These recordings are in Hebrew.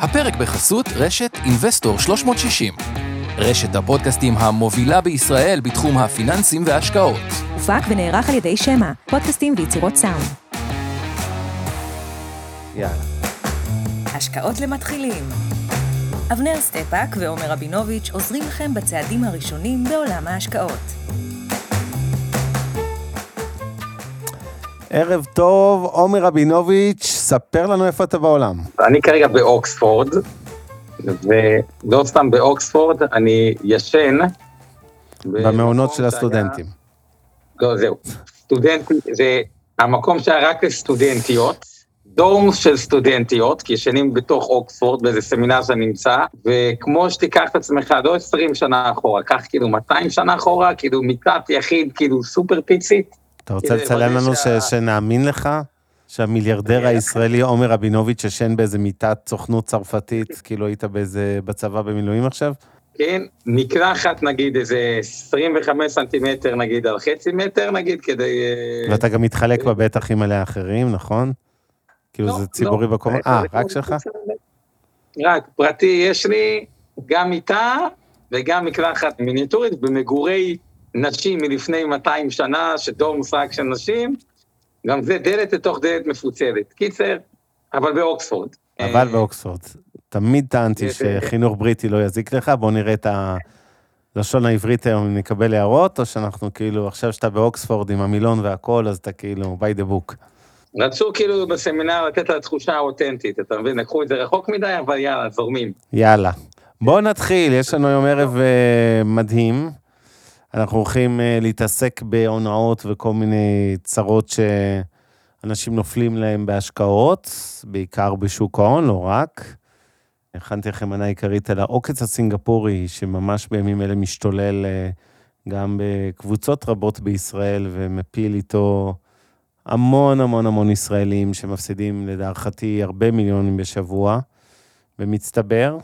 הפרק בחסות רשת Investor 360. רשת הפודקאסטים המובילה בישראל בתחום הפיננסים וההשקעות. הופק ונערך על ידי שמע, פודקאסטים ויצירות סאונד. יאללה. השקעות למתחילים. אבנר סטפק ועומר רבינוביץ' עוזרים לכם בצעדים הראשונים בעולם ההשקעות. ערב טוב, עומר רבינוביץ', ספר לנו איפה אתה בעולם. אני כרגע באוקספורד, ולא סתם באוקספורד, אני ישן. במעונות של הסטודנטים. לא, זהו. סטודנטים, זה המקום שהיה רק לסטודנטיות, דורם של סטודנטיות, כי ישנים בתוך אוקספורד, באיזה סמינר שאני נמצא, וכמו שתיקח את עצמך, לא 20 שנה אחורה, קח כאילו 200 שנה אחורה, כאילו מיטת יחיד, כאילו סופר פיצית. אתה רוצה לצלם לנו שה... שנאמין לך? שהמיליארדר הישראלי עומר רבינוביץ' ישן באיזה מיטת סוכנות צרפתית, כאילו היית באיזה, בצבא במילואים עכשיו? כן, מקלחת נגיד איזה 25 סנטימטר נגיד על חצי מטר נגיד כדי... אה, ואתה גם מתחלק בבטח עם אלה האחרים, נכון? כאילו לא, זה ציבורי לא. בקומה? אה, רק שלך? רק, פרטי יש לי גם מיטה וגם מקלחת מיניטורית במגורי נשים מלפני 200 שנה, שדור מושג של נשים, גם זה דלת לתוך דלת מפוצלת. קיצר, אבל באוקספורד. אבל אה, באוקספורד. תמיד טענתי שחינוך בריטי לא יזיק לך, בוא נראה את הלשון העברית היום, אם נקבל הערות, או שאנחנו כאילו, עכשיו שאתה באוקספורד עם המילון והכל, אז אתה כאילו by the book. רצו כאילו בסמינר לתת לה תחושה אותנטית, אתה מבין? לקחו את זה רחוק מדי, אבל יאללה, זורמים. יאללה. בוא נתחיל, יש לנו היום ערב uh, מדהים. אנחנו הולכים uh, להתעסק בהונאות וכל מיני צרות שאנשים נופלים להם בהשקעות, בעיקר בשוק ההון, לא רק. הכנתי לכם מנה עיקרית על העוקץ הסינגפורי, שממש בימים אלה משתולל uh, גם בקבוצות רבות בישראל ומפיל איתו המון המון המון ישראלים שמפסידים, לדערכתי, הרבה מיליונים בשבוע, במצטבר.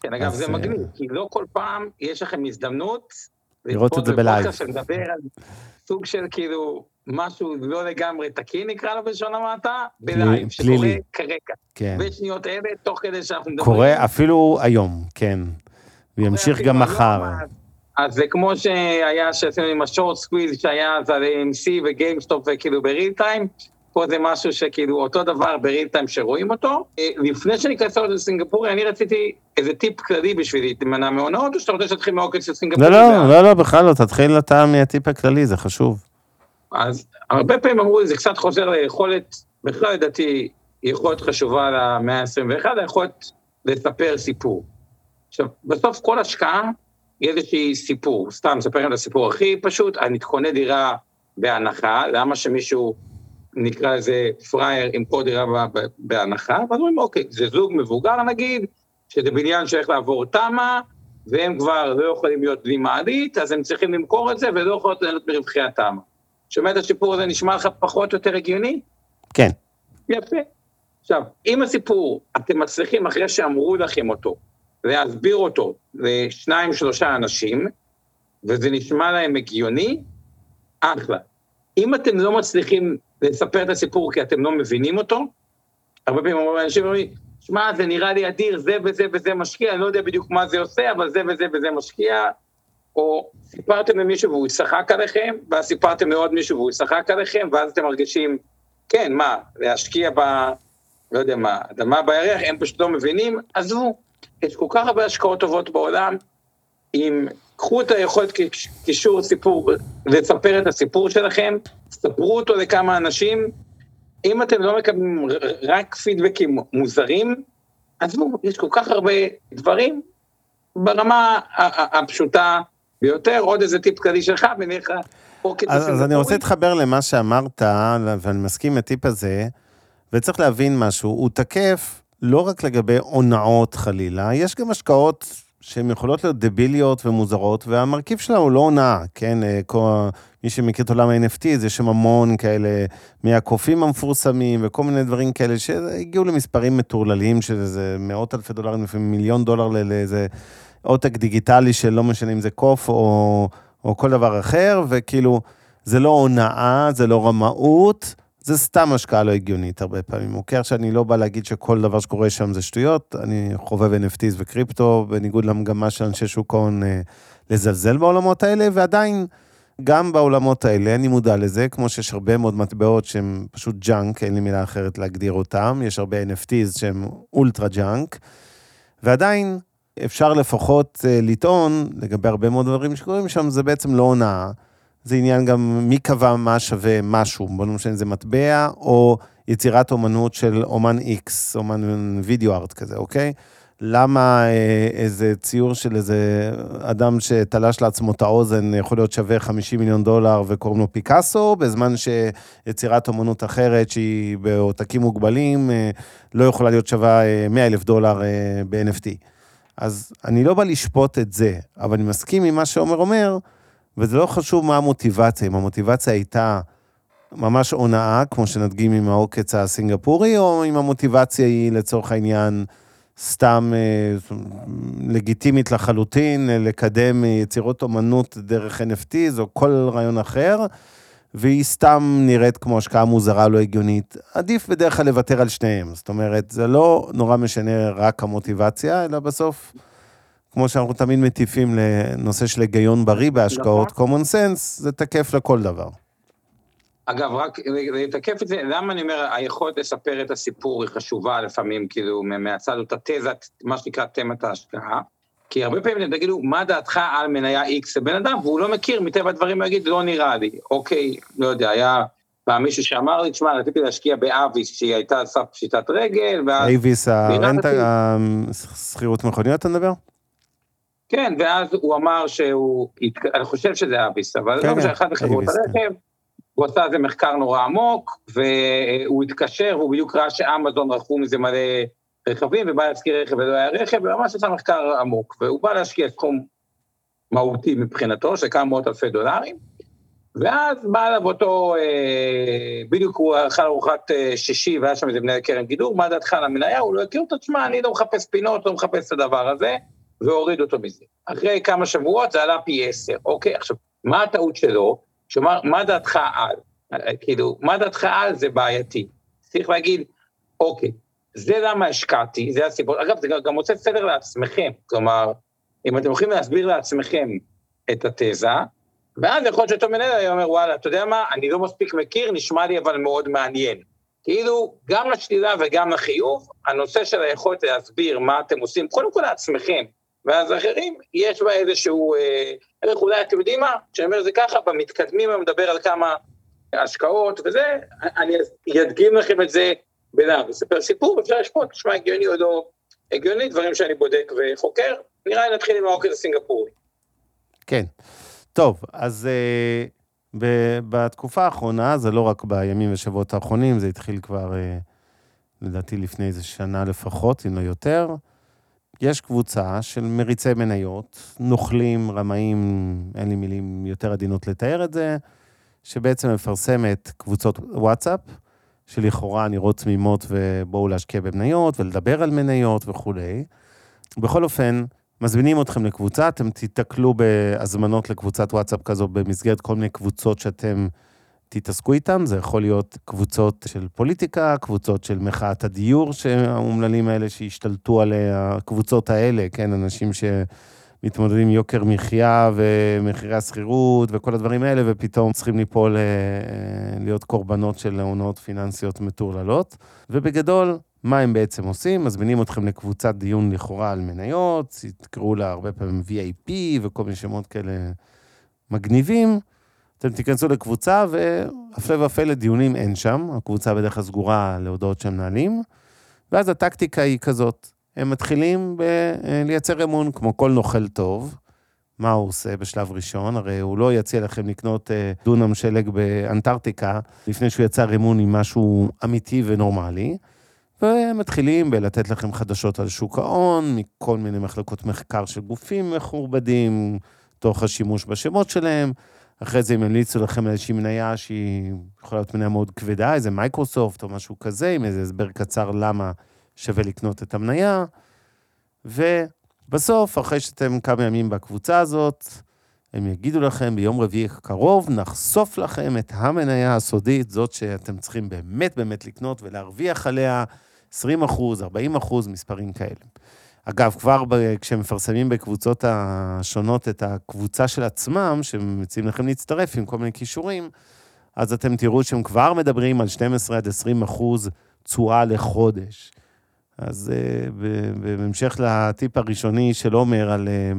כן, אגב, זה אה, מגניב, כי לא כל פעם יש לכם הזדמנות לראות את זה ב live. שמדבר על סוג של כאילו משהו לא לגמרי תקין, נקרא לו בלשון המעטה, ב live, שקורה. כרגע. כן. בשניות אלה, תוך כדי שאנחנו מדברים. קורה אפילו היום, כן. וימשיך גם מחר. אז- אז זה כמו שהיה שעשינו עם ה short squeeze שהיה אז על AMC ו GameStop וכאילו ב real time, פה זה משהו שכאילו אותו דבר בריל טיים שרואים אותו. אה, לפני שניכנס לעוד לסינגפורי, אני רציתי איזה טיפ כללי בשביל להימנע מהונאות, או שאתה רוצה שנתחיל מעוקץ של סינגפורי? לא, לא, לא, לא, בכלל לא, תתחיל אתה מהטיפ הכללי, זה חשוב. אז הרבה פעמים אמרו לי, זה קצת חוזר ליכולת, בכלל לדעתי, יכולת חשובה למאה ה-21, היכולת לספר סיפור. עכשיו, בסוף כל השקעה היא איזושהי סיפור. סתם, אספר לכם את הסיפור הכי פשוט, אני קונה דירה בהנחה, למה שמישהו, נקרא לזה פראייר, דירה ב- ב- בהנחה, ואז אומרים, אוקיי, זה זוג מבוגר נגיד, שזה בניין שהולך לעבור תמ"א, והם כבר לא יכולים להיות בלי מעלית, אז הם צריכים למכור את זה ולא יכולות ליהנות מרווחי התמ"א. שומע את הסיפור הזה נשמע לך פחות או יותר הגיוני? כן. יפה. עכשיו, אם הסיפור, אתם מצליחים אחרי שאמרו לכם אותו, להסביר אותו לשניים, שלושה אנשים, וזה נשמע להם הגיוני, אחלה. אם אתם לא מצליחים לספר את הסיפור כי אתם לא מבינים אותו, הרבה פעמים אומרים אנשים שמע, זה נראה לי אדיר, זה וזה וזה משקיע, אני לא יודע בדיוק מה זה עושה, אבל זה וזה וזה משקיע, או סיפרתם למישהו והוא צחק עליכם, ואז סיפרתם לעוד מישהו והוא צחק עליכם, ואז אתם מרגישים, כן, מה, להשקיע ב... לא יודע מה, אדמה בירח, הם פשוט לא מבינים, עזבו, יש כל כך הרבה השקעות טובות בעולם, אם קחו את היכולת קישור סיפור, לספר את הסיפור שלכם, ספרו אותו לכמה אנשים, אם אתם לא מקבלים רק פידבקים מוזרים, עזבו, יש כל כך הרבה דברים ברמה הפשוטה ביותר, עוד איזה טיפ כללי שלך, ונלך פוקט אז, אז אני רוצה להתחבר למה שאמרת, ואני מסכים עם הטיפ הזה, וצריך להבין משהו, הוא תקף לא רק לגבי הונאות חלילה, יש גם השקעות שהן יכולות להיות דביליות ומוזרות, והמרכיב שלה הוא לא הונאה, כן? אה, כל, מי שמכיר את עולם ה-NFT, אז יש שם המון כאלה, מהקופים המפורסמים וכל מיני דברים כאלה שהגיעו למספרים מטורללים, שזה מאות אלפי דולרים, לפעמים מיליון דולר לאיזה עותק דיגיטלי של לא משנה אם זה קוף או, או כל דבר אחר, וכאילו, זה לא הונאה, זה לא רמאות, זה סתם השקעה לא הגיונית הרבה פעמים, אוקיי? עכשיו, אני לא בא להגיד שכל דבר שקורה שם זה שטויות, אני חובב NFTs וקריפטו, בניגוד למגמה של אנשי שוק ההון אה, לזלזל בעולמות האלה, ועדיין, גם בעולמות האלה, אני מודע לזה, כמו שיש הרבה מאוד מטבעות שהם פשוט junk, אין לי מילה אחרת להגדיר אותם, יש הרבה NFTs שהם ultra junk, ועדיין אפשר לפחות אה, לטעון, לגבי הרבה מאוד דברים שקורים שם, זה בעצם לא הונאה. זה עניין גם מי קבע מה שווה משהו, בוא נמשל זה מטבע או יצירת אומנות של אומן איקס, אומן וידאו ארט כזה, אוקיי? למה אה, איזה ציור של איזה אדם שתלש לעצמו את האוזן יכול להיות שווה 50 מיליון דולר וקוראים לו פיקאסו, בזמן שיצירת אומנות אחרת שהיא בעותקים מוגבלים אה, לא יכולה להיות שווה 100 אה, אלף דולר ב-NFT. אז אני לא בא לשפוט את זה, אבל אני מסכים עם מה שעומר אומר, וזה לא חשוב מה המוטיבציה, אם המוטיבציה הייתה ממש הונאה, כמו שנדגים עם העוקץ הסינגפורי, או אם המוטיבציה היא לצורך העניין סתם אה, לגיטימית לחלוטין, לקדם יצירות אומנות דרך NFTs או כל רעיון אחר, והיא סתם נראית כמו השקעה מוזרה לא הגיונית. עדיף בדרך כלל לוותר על שניהם. זאת אומרת, זה לא נורא משנה רק המוטיבציה, אלא בסוף... כמו שאנחנו תמיד מטיפים לנושא של היגיון בריא בהשקעות, נכון. common sense, זה תקף לכל דבר. אגב, רק לתקף את זה, למה אני אומר, היכולת לספר את הסיפור היא חשובה לפעמים, כאילו, מהצד, אותה תזה, מה שנקרא תמת ההשקעה. כי הרבה פעמים תגידו, מה דעתך על מניה X לבן אדם, והוא לא מכיר, מטבע הדברים הוא יגיד, לא נראה לי. אוקיי, לא יודע, היה פעם מישהו שאמר לי, תשמע, רציתי להשקיע באביס, שהיא הייתה על סף פשיטת רגל, ואז... אביס, הרנטה, השכירות מכוניות, אתה מדבר? כן, ואז הוא אמר שהוא, אני חושב שזה אביס, אבל כן, לא משנה, אחת מחברות הרכב, הוא עשה איזה מחקר נורא עמוק, והוא התקשר, והוא בדיוק ראה שאמזון רכו מזה מלא רכבים, ובא להזכיר רכב ולא היה רכב, וממש עשה מחקר עמוק, והוא בא להשקיע סכום מהותי מבחינתו, של כמה מאות אלפי דולרים, ואז בא אליו אותו, אה, בדיוק הוא אכל ארוחת אה, שישי, והיה שם איזה מנהל קרן גידור, מה דעתך על המניה? הוא לא הכיר אותו, תשמע, אני לא מחפש פינות, לא מחפש את הדבר הזה. והוריד אותו מזה. אחרי כמה שבועות זה עלה פי עשר, אוקיי? עכשיו, מה הטעות שלו? שאומר, מה דעתך על? כאילו, מה דעתך על זה בעייתי. צריך להגיד, אוקיי, זה למה השקעתי, זה הסיפור. אגב, זה גם עושה סדר לעצמכם, כלומר, אם אתם יכולים להסביר לעצמכם את התזה, ואז יכול להיות שאותו מנהל היה אומר, וואלה, אתה יודע מה, אני לא מספיק מכיר, נשמע לי אבל מאוד מעניין. כאילו, גם לשלילה וגם לחיוב, הנושא של היכולת להסביר מה אתם עושים, קודם כל לעצמכם, ואז אחרים, יש בה איזשהו אה, ערך, אולי אתם יודעים מה, כשאני אומר זה ככה, במתקדמים אני מדבר על כמה השקעות וזה, אני אדגים לכם את זה בלעם, אספר סיפור, ואפשר לשפוט, תשמע הגיוני או לא הגיוני, דברים שאני בודק וחוקר, נראה לי נתחיל עם העוקר הסינגפורי. כן, טוב, אז uh, ב- בתקופה האחרונה, זה לא רק בימים ושבועות האחרונים, זה התחיל כבר, uh, לדעתי לפני איזה שנה לפחות, אם לא יותר. יש קבוצה של מריצי מניות, נוכלים, רמאים, אין לי מילים יותר עדינות לתאר את זה, שבעצם מפרסמת קבוצות וואטסאפ, שלכאורה נראות תמימות ובואו להשקיע במניות ולדבר על מניות וכולי. בכל אופן, מזמינים אתכם לקבוצה, אתם תיתקלו בהזמנות לקבוצת וואטסאפ כזו במסגרת כל מיני קבוצות שאתם תתעסקו איתם, זה יכול להיות קבוצות של פוליטיקה, קבוצות של מחאת הדיור, שהאומללים האלה שהשתלטו על הקבוצות האלה, כן, אנשים שמתמודדים עם יוקר מחיה ומחירי השכירות וכל הדברים האלה, ופתאום צריכים ליפול, אה, להיות קורבנות של הונאות פיננסיות מטורללות. ובגדול, מה הם בעצם עושים? מזמינים אתכם לקבוצת דיון לכאורה על מניות, תקראו לה הרבה פעמים VIP וכל מיני שמות כאלה מגניבים. אתם תיכנסו לקבוצה, והפלא ופלא דיונים אין שם, הקבוצה בדרך כלל סגורה להודעות של מנהלים, ואז הטקטיקה היא כזאת, הם מתחילים לייצר אמון, כמו כל נוכל טוב. מה הוא עושה בשלב ראשון? הרי הוא לא יציע לכם לקנות אה, דונם שלג באנטארקטיקה, לפני שהוא יצר אמון עם משהו אמיתי ונורמלי. ומתחילים בלתת לכם חדשות על שוק ההון, מכל מיני מחלקות מחקר של גופים מכובדים, תוך השימוש בשמות שלהם. אחרי זה הם ימליצו לכם על איזושהי מניה שהיא יכולה להיות מניה מאוד כבדה, איזה מייקרוסופט או משהו כזה, עם איזה הסבר קצר למה שווה לקנות את המניה. ובסוף, אחרי שאתם כמה ימים בקבוצה הזאת, הם יגידו לכם ביום רביעי הקרוב, נחשוף לכם את המניה הסודית, זאת שאתם צריכים באמת באמת לקנות ולהרוויח עליה 20 אחוז, 40 אחוז, מספרים כאלה. אגב, כבר ב- כשמפרסמים בקבוצות השונות את הקבוצה של עצמם, שמציעים לכם להצטרף עם כל מיני כישורים, אז אתם תראו שהם כבר מדברים על 12 עד 20 אחוז תשואה לחודש. אז uh, בהמשך לטיפ הראשוני של עומר על uh,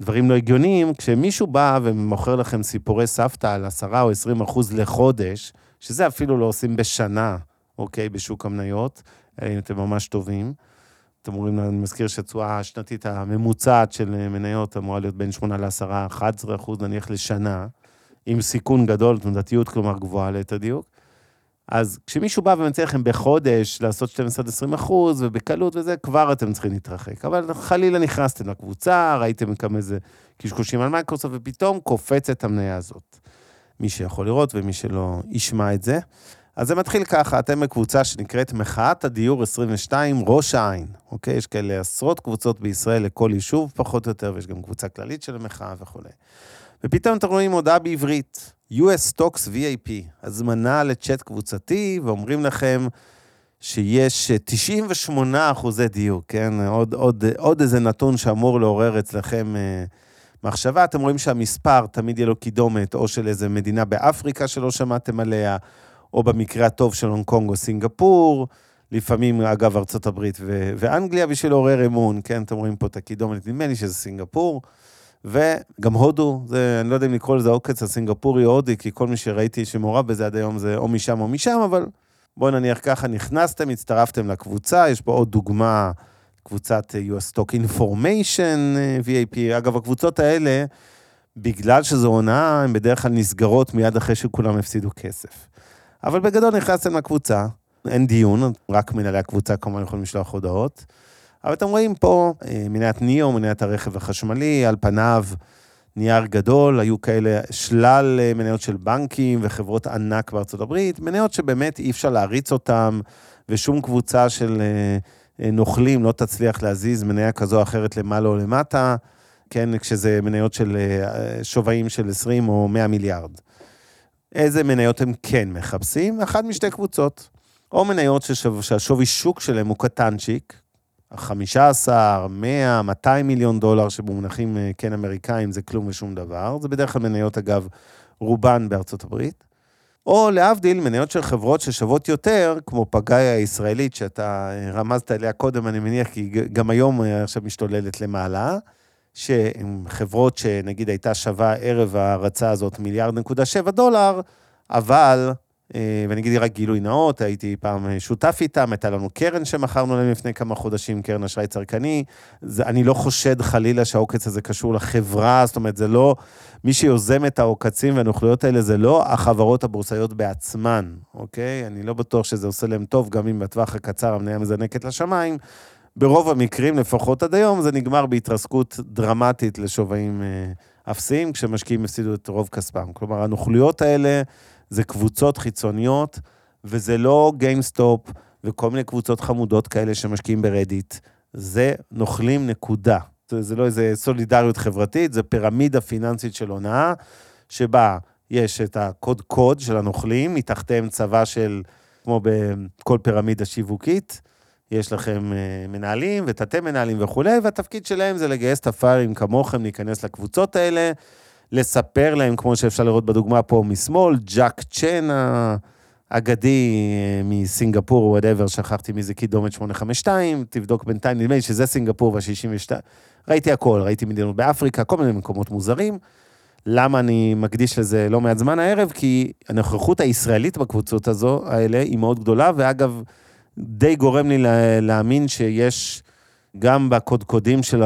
דברים לא הגיוניים, כשמישהו בא ומוכר לכם סיפורי סבתא על 10 או 20 אחוז לחודש, שזה אפילו לא עושים בשנה, אוקיי, בשוק המניות, אם אתם ממש טובים. אתם אומרים, אני מזכיר שהתשואה השנתית הממוצעת של מניות אמורה להיות בין 8 ל-10, 11 אחוז נניח לשנה, עם סיכון גדול, תנודתיות כלומר גבוהה ליתר דיוק. אז כשמישהו בא ומציע לכם בחודש לעשות 12-20 אחוז, ובקלות וזה, כבר אתם צריכים להתרחק. אבל חלילה נכנסתם לקבוצה, ראיתם כמה איזה קשקושים על מייקרוסופט, ופתאום קופצת המניה הזאת. מי שיכול לראות ומי שלא ישמע את זה. אז זה מתחיל ככה, אתם בקבוצה שנקראת מחאת הדיור 22 ראש העין, אוקיי? יש כאלה עשרות קבוצות בישראל לכל יישוב פחות או יותר, ויש גם קבוצה כללית של המחאה וכולי. ופתאום אתם רואים הודעה בעברית, US Stocks VAP, הזמנה לצ'אט קבוצתי, ואומרים לכם שיש 98 אחוזי דיוק, כן? עוד, עוד, עוד איזה נתון שאמור לעורר אצלכם אה, מחשבה. אתם רואים שהמספר תמיד יהיה לו קידומת, או של איזה מדינה באפריקה שלא שמעתם עליה, או במקרה הטוב של הונג קונג או סינגפור, לפעמים, אגב, ארצות הברית ו- ואנגליה בשביל לעורר אמון, כן, אתם רואים פה את הקידומת, נדמה לי שזה סינגפור. וגם הודו, זה, אני לא יודע אם לקרוא לזה עוקץ הסינגפורי או הודי, כי כל מי שראיתי שמעורב בזה עד היום זה או משם או משם, אבל בואו נניח ככה, נכנסתם, הצטרפתם לקבוצה, יש פה עוד דוגמה, קבוצת US Stock Information VAP. אגב, הקבוצות האלה, בגלל שזו הונאה, הן בדרך כלל נסגרות מיד אחרי שכולם הפסידו כסף. אבל בגדול נכנסתם לקבוצה, אין דיון, רק מנהלי הקבוצה כמובן יכולים לשלוח הודעות. אבל אתם רואים פה אה, מניית ניאו, מניית הרכב החשמלי, על פניו נייר גדול, היו כאלה שלל אה, מניות של בנקים וחברות ענק בארצות הברית, מניות שבאמת אי אפשר להריץ אותן, ושום קבוצה של אה, נוכלים לא תצליח להזיז מניה כזו או אחרת למעלה או למטה, כן, כשזה מניות של שווים של 20 או 100 מיליארד. איזה מניות הם כן מחפשים? אחת משתי קבוצות. או מניות שהשווי שוק שלהם הוא קטנצ'יק, 15, 100, 200 מיליון דולר שבמונחים אה, כן אמריקאים זה כלום ושום דבר. זה בדרך כלל מניות, אגב, רובן בארצות הברית. או להבדיל, מניות של חברות ששוות יותר, כמו פגאיה הישראלית, שאתה אה, רמזת עליה קודם, אני מניח, כי גם היום אה, עכשיו משתוללת למעלה, שהן חברות שנגיד הייתה שווה ערב ההרצה הזאת מיליארד נקודה שבע דולר, אבל אה, ואני אגיד רק גילוי נאות, הייתי פעם שותף איתם, הייתה לנו קרן שמכרנו להם לפני כמה חודשים, קרן אשראי צרכני. זה, אני לא חושד חלילה שהעוקץ הזה קשור לחברה, זאת אומרת, זה לא, מי שיוזם את העוקצים והנוכלויות האלה, זה לא החברות הבורסאיות בעצמן, אוקיי? אני לא בטוח שזה עושה להם טוב, גם אם בטווח הקצר המניה מזנקת לשמיים. ברוב המקרים, לפחות עד היום, זה נגמר בהתרסקות דרמטית לשווים אה, אפסיים, כשמשקיעים הפסידו את רוב כספם. כלומר, הנוכלויות האלה... זה קבוצות חיצוניות, וזה לא GameStop וכל מיני קבוצות חמודות כאלה שמשקיעים ב Reddit. זה נוכלים נקודה. זה, זה לא איזה סולידריות חברתית, זה פירמידה פיננסית של הונאה, שבה יש את הקודקוד של הנוכלים, מתחתיהם צבא של, כמו בכל פירמידה שיווקית, יש לכם אה, מנהלים ותתי מנהלים וכולי, והתפקיד שלהם זה לגייס את הפראיירים כמוכם, להיכנס לקבוצות האלה, לספר להם, כמו שאפשר לראות בדוגמה פה משמאל, ג'אק צ'ן האגדי אה, מסינגפור, whatever, שכחתי מי זה קידומת 852, תבדוק בינתיים, נדמה לי שזה סינגפור וה-62. ראיתי הכל, ראיתי מדינות באפריקה, כל מיני מקומות מוזרים. למה אני מקדיש לזה לא מעט זמן הערב? כי הנוכחות הישראלית בקבוצות הזו, האלה, היא מאוד גדולה, ואגב, די גורם לי להאמין שיש גם בקודקודים של.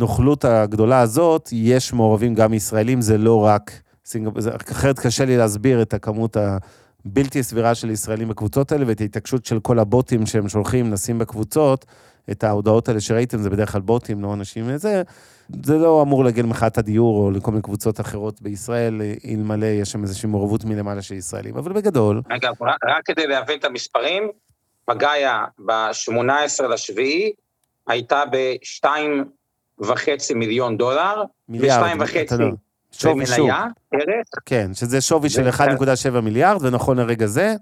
הנוכלות הגדולה הזאת, יש מעורבים גם ישראלים, זה לא רק סינגפור, אחרת קשה לי להסביר את הכמות הבלתי סבירה של ישראלים בקבוצות האלה, ואת ההתעקשות של כל הבוטים שהם שולחים, נשים בקבוצות, את ההודעות האלה שראיתם, זה בדרך כלל בוטים, לא אנשים וזה, זה לא אמור להגיע למחאת הדיור או לכל מיני קבוצות אחרות בישראל, אלמלא יש שם איזושהי מעורבות מלמעלה של ישראלים, אבל בגדול... אגב, רק כדי להבין את המספרים, פגאיה ב-18 לשביעי הייתה ב-2 וחצי מיליון דולר, מיליארד, ושתיים וחצי, לא, שווי שוק. במניה, ערך, כן, שזה שווי של ו- 1.7 מיליארד, ונכון לרגע זה,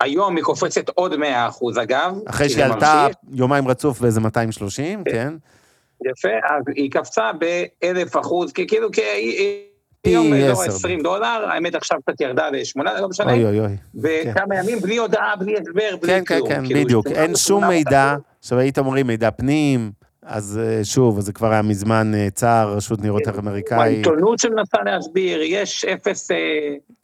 היום היא קופצת עוד 100 אחוז אגב. אחרי שהיא עלתה. יומיים רצוף באיזה 230, כן? יפה, אז היא קפצה באלף אחוז, כי כאילו, כי היום באזור עשר. ה-20 דולר, האמת עכשיו קצת ירדה לשמונה, לא משנה, אוי אוי אוי. וכמה ימים בלי הודעה, בלי הסבר, בלי כן, כן, כלום. כן, כאילו, בדיוק. השתנה אין שום מידע. עכשיו, היית אומרים מידע פנים, אז אה, שוב, זה כבר היה מזמן אה, צער, רשות ניירות ערך אמריקאי. העיתונות שמנסה להסביר, יש אפס... אה,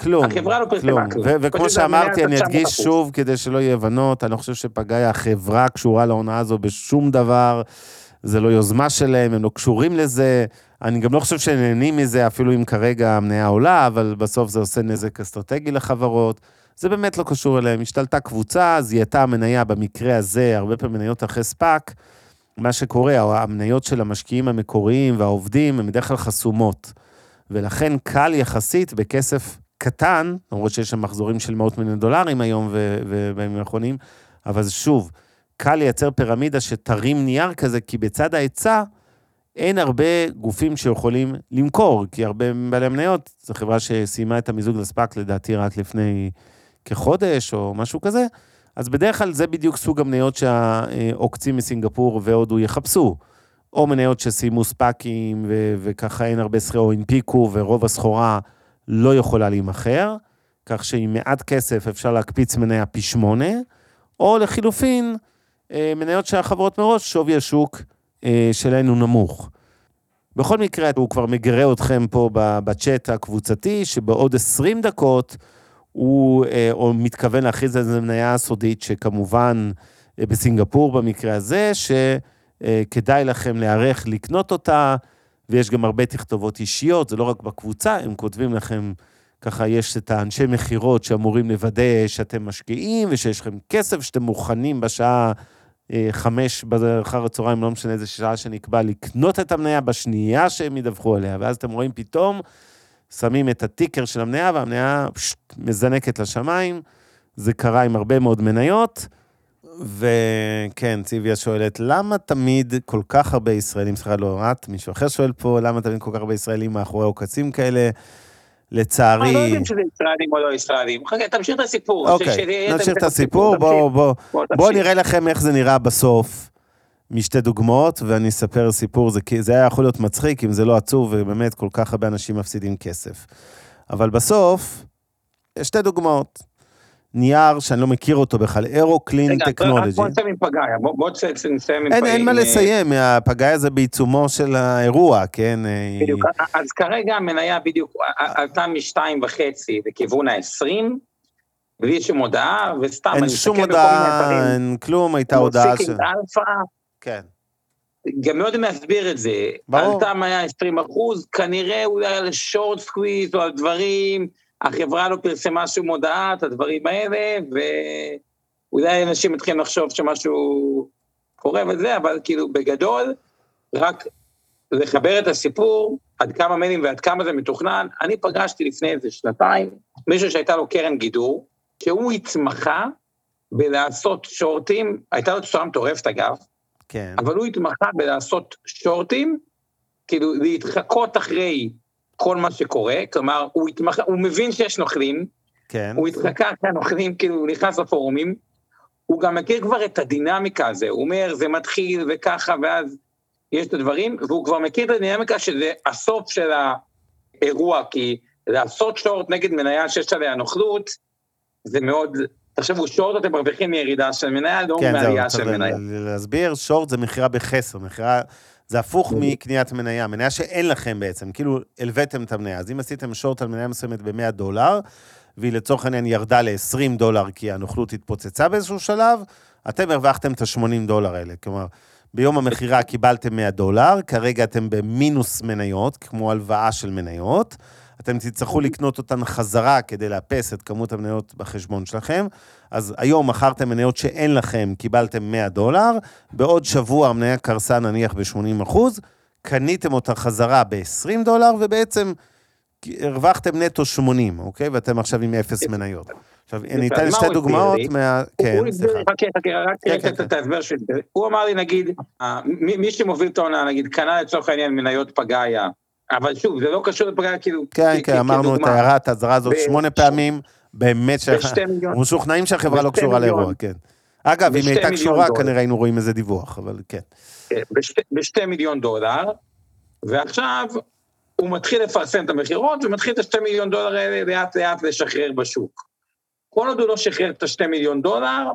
כלום, החברה לא פרסמה כלום. וכמו שאמרתי, אני אדגיש 900%. שוב, כדי שלא יהיה הבנות, אני לא חושב שפגאיה החברה קשורה להונאה הזו בשום דבר, זה לא יוזמה שלהם, הם לא קשורים לזה. אני גם לא חושב שנהנים מזה, אפילו אם כרגע המניה עולה, אבל בסוף זה עושה נזק אסטרטגי לחברות. זה באמת לא קשור אליהם. השתלטה קבוצה, זיהתה המניה במקרה הזה, הרבה פעמים מניות אחרי ספאק. מה שקורה, המניות של המשקיעים המקוריים והעובדים הן בדרך כלל חסומות. ולכן קל יחסית בכסף קטן, למרות שיש שם מחזורים של מאות מיליון דולרים היום ובימים האחרונים, אבל שוב, קל לייצר פירמידה שתרים נייר כזה, כי בצד ההיצע אין הרבה גופים שיכולים למכור, כי הרבה בעלי המניות, זו חברה שסיימה את המיזוג לספאק לדעתי רק לפני כחודש או משהו כזה, אז בדרך כלל זה בדיוק סוג המניות שהעוקצים מסינגפור והודו יחפשו. או מניות שסיימו ספאקים ו- וככה אין הרבה סחורה, או הנפיקו ורוב הסחורה לא יכולה להימכר, כך שעם מעט כסף אפשר להקפיץ מניה פי שמונה, או לחילופין, אה, מניות שהחברות מראש, שווי השוק שלהן הוא נמוך. בכל מקרה, הוא כבר מגרה אתכם פה בצ'אט הקבוצתי, שבעוד 20 דקות הוא אה, או מתכוון להכריז על איזה מניה סודית, שכמובן אה, בסינגפור במקרה הזה, שכדאי לכם להיערך לקנות אותה, ויש גם הרבה תכתובות אישיות, זה לא רק בקבוצה, הם כותבים לכם, ככה יש את האנשי מכירות שאמורים לוודא שאתם משקיעים, ושיש לכם כסף, שאתם מוכנים בשעה אה, חמש אחר הצהריים, לא משנה איזה שעה שנקבע, לקנות את המניה בשנייה שהם ידווחו עליה, ואז אתם רואים פתאום, שמים את הטיקר של המניה, והמניה פשוט מזנקת לשמיים. זה קרה עם הרבה מאוד מניות. וכן, ציוויה שואלת, למה תמיד כל כך הרבה ישראלים, סליחה, לא את, מישהו אחר שואל פה, למה תמיד כל כך הרבה ישראלים מאחורי עוקצים כאלה? לצערי... אה, לא יודעים שזה ישראלים או לא ישראלים. חכה, תמשיך את הסיפור. אוקיי, נמשיך את הסיפור. בואו. נראה לכם איך זה נראה בסוף, משתי דוגמאות, ואני אספר סיפור, זה, זה היה יכול להיות מצחיק אם זה לא עצוב, ובאמת כל כך הרבה אנשים מפסידים כסף. אבל בסוף, שתי דוגמאות. נייר שאני לא מכיר אותו בכלל, אירו קלין רגע, טכנולוגי. בוא נסיים עם פגאיה, בוא נסיים עם... אין, אין מה עם, לסיים, הפגאי הזה בעיצומו של האירוע, כן? אה, בדיוק, אז כרגע המניה בדיוק עלתה משתיים וחצי לכיוון ה-20, בלי שום הודעה, וסתם, אני מסתכל בכל מיני הודעה, אתרים, אין כלום, הייתה הודעה ש... אלפא, כן. גם לא יודעים להסביר את זה. ברור. עלתה מניה 20 אחוז, כנראה אולי על short squeeze או על דברים, החברה לא פרסמה שום הודעה, את הדברים האלה, ואולי אנשים מתחילים לחשוב שמשהו קורה וזה, אבל כאילו בגדול, רק לחבר את הסיפור, עד כמה מיילים ועד כמה זה מתוכנן. אני פגשתי לפני איזה שנתיים מישהו שהייתה לו קרן גידור, שהוא התמחה בלעשות שורטים, הייתה לו תשואה מטורפת אגב, כן. אבל הוא התמחה בלעשות שורטים, כאילו להתחקות אחרי כל מה שקורה, כלומר, הוא התמחה, הוא מבין שיש נוכלים, כן. הוא התחקה אחרי הנוכלים, כאילו, הוא נכנס לפורומים, הוא גם מכיר כבר את הדינמיקה הזה, הוא אומר, זה מתחיל וככה, ואז יש את הדברים, והוא כבר מכיר את הדינמיקה שזה הסוף של האירוע, כי לעשות שורט נגד מניה שיש עליה נוכלות, זה מאוד, תחשבו, שורט אתם מרוויחים מירידה של מניה, לא כן, מעלייה של מניה. להסביר, שורט זה מכירה בחסר, מכירה, זה הפוך מקניית מניה, מניה שאין לכם בעצם, כאילו הלוויתם את המניה, אז אם עשיתם שורט על מניה מסוימת ב-100 דולר, והיא לצורך העניין ירדה ל-20 דולר כי הנוכלות התפוצצה באיזשהו שלב, אתם הרווחתם את ה-80 דולר האלה, כלומר, ביום המכירה קיבלתם 100 דולר, כרגע אתם במינוס מניות, כמו הלוואה של מניות, אתם תצטרכו לקנות אותן חזרה כדי לאפס את כמות המניות בחשבון שלכם. אז היום מכרתם מניות שאין לכם, קיבלתם 100 דולר, בעוד שבוע המניה קרסה נניח ב-80 אחוז, קניתם אותה חזרה ב-20 דולר, ובעצם הרווחתם נטו 80, אוקיי? ואתם עכשיו עם אפס מניות. עכשיו, אני אתן שתי דוגמאות? מה... כן, סליחה. חכה, חכה, רק כן, תראה כן, את כן. ההסבר של זה. הוא אמר לי, נגיד, מי שמוביל את העונה, נגיד, קנה לצורך העניין מניות פגאיה אבל שוב, זה לא קשור לפגרה, כאילו... כן, כן, אמרנו את כדוגמה. הערת האזהרה הזאת שמונה פעמים, באמת בשתי מיליון. משוכנעים שהחברה לא קשורה. לאירוע, כן. אגב, אם היא הייתה קשורה. כנראה היינו רואים איזה דיווח, אבל כן. כן, בשתי, מיליון דולר, ועכשיו הוא מתחיל לפרסם את המכירות ומתחיל את השתי מיליון דולר האלה לאט לאט לשחרר בשוק. כל עוד הוא לא שחרר את השתי מיליון דולר,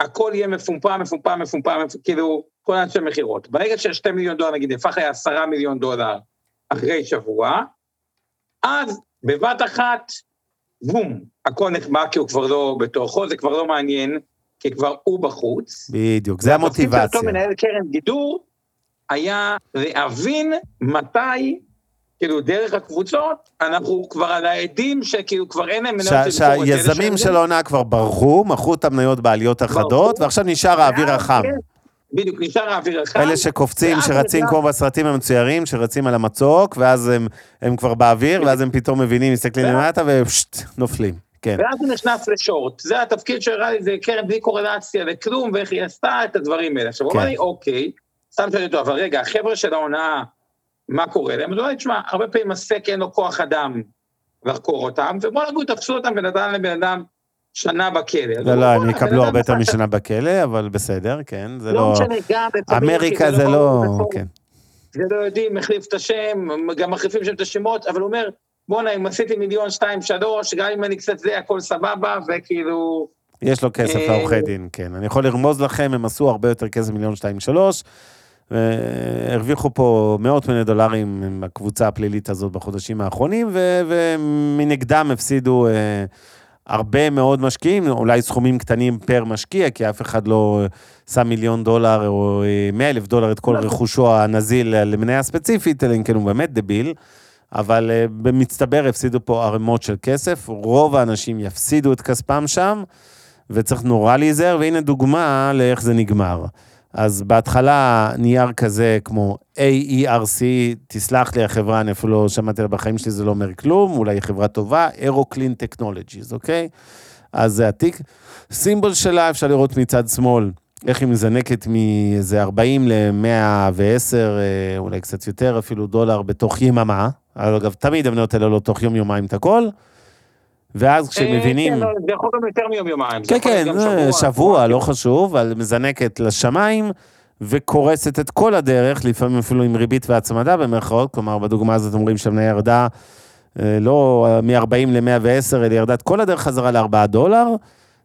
הכל יהיה מפומפם, מפומפם, מפומפם, מפ- כאילו, כל אנשי מכירות. ברגע שהשתי מיליון דולר, נגיד, הפך לעשרה מיליון דולר אחרי שבוע, אז בבת אחת, בום, הכל נחבא כי הוא כבר לא בתוכו, זה כבר לא מעניין, כי כבר הוא בחוץ. בדיוק, זה והתפקיד של המוטיבציה. אותו מנהל קרן גידור היה להבין מתי, כאילו דרך הקבוצות, אנחנו כבר על העדים שכאילו כבר אין להם מניות שהיזמים של העונה כבר ברחו, מכרו את המניות בעליות החדות. ועכשיו נשאר האוויר ואז, החם. כן, בדיוק, נשאר האוויר החם. אלה שקופצים, שרצים כמו בסרטים המצוירים, שרצים על המצוק, ואז הם, הם כבר באוויר, ואז הם פתאום מבינים, מסתכלים למטה ופשט, נופלים. כן, ואז הוא נכנס לשורט, זה התפקיד שהראה לי, זה קרן בלי קורלציה לכלום, ואיך היא עשתה את הדברים האלה. עכשיו, הוא כן. אמר לי, אוקיי, סתם שאלתי אותו, אבל רגע, החבר'ה של ההונאה, מה קורה להם? הוא אמר לי, תשמע, הרבה פעמים הסק אין לו כוח אדם לחקור אותם, ובוא נגיד, תפסו אותם ונתן לבן אדם שנה בכלא. לא, לא, הם "בואנה, יקבלו הרבה יותר משנה בכלא, אבל בסדר, כן, זה לא לא... משנה, גם אמריקה כי זה לא... כן. זה לא יודעים, החליף את השם, גם מחליפים שם את השמות, אבל הוא אומר, בואנה, אם עשיתי מיליון, שתיים, שלוש, גם אם אני קצת זה, הכל סבבה, וכאילו... יש לו כסף אה, לעורכי דין, כן. אני יכול לרמוז לכם, הם עשו הרבה יותר כסף מיליון שתיים שלוש, והרוויחו פה מאות מיני דולרים עם הקבוצה הפלילית הזאת בחודשים האחרונים, ומנגדם הפסידו אה, הרבה מאוד משקיעים, אולי סכומים קטנים פר משקיע, כי אף אחד לא שם מיליון דולר או אה, מאה אלף דולר את כל לא. רכושו הנזיל למניה ספציפית, אלא אם כן הוא באמת דביל. אבל uh, במצטבר הפסידו פה ערימות של כסף, רוב האנשים יפסידו את כספם שם, וצריך נורא להיזהר, והנה דוגמה לאיך זה נגמר. אז בהתחלה נייר כזה כמו AERC, תסלח לי החברה, אני אפילו לא שמעתי עליה בחיים שלי, זה לא אומר כלום, אולי חברה טובה, אירו-קלין טכנולוגיז, אוקיי? אז זה התיק. סימבול שלה, אפשר לראות מצד שמאל, איך היא מזנקת מאיזה 40 ל-110, אולי קצת יותר אפילו דולר בתוך יממה. אגב, תמיד המניות האלה לא תוך יום-יומיים את הכל. ואז כשמבינים... כן, לא, זה יכול גם יותר מיום-יומיים. זה כן, כן, שבוע, לא חשוב, אבל מזנקת לשמיים וקורסת את כל הדרך, לפעמים אפילו עם ריבית והצמדה במרכאות, כלומר, בדוגמה הזאת אומרים שהמניה ירדה אה, לא מ-40 ל-110, אלא ירדה את כל הדרך חזרה ל-4 דולר,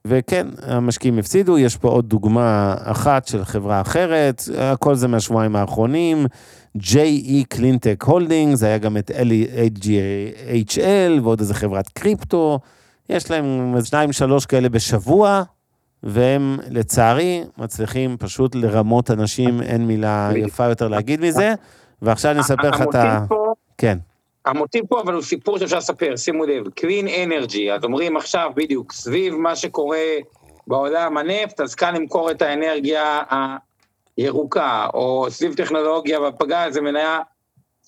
וכן, המשקיעים הפסידו, יש פה עוד דוגמה אחת של חברה אחרת, הכל זה מהשבועיים האחרונים, J.E. קלינטק זה היה גם את LHL ועוד איזה חברת קריפטו, יש להם שניים שלוש כאלה בשבוע, והם לצערי מצליחים פשוט לרמות אנשים, אין מילה. יפה יותר להגיד מזה, ועכשיו אני אספר לך את ה... כן, המוטיב פה, אבל הוא סיפור שאפשר לספר, שימו לב, Clean Energy, אז אומרים עכשיו בדיוק, סביב מה שקורה בעולם הנפט, אז כאן למכור את האנרגיה הירוקה, או סביב טכנולוגיה בפגה, זה מניה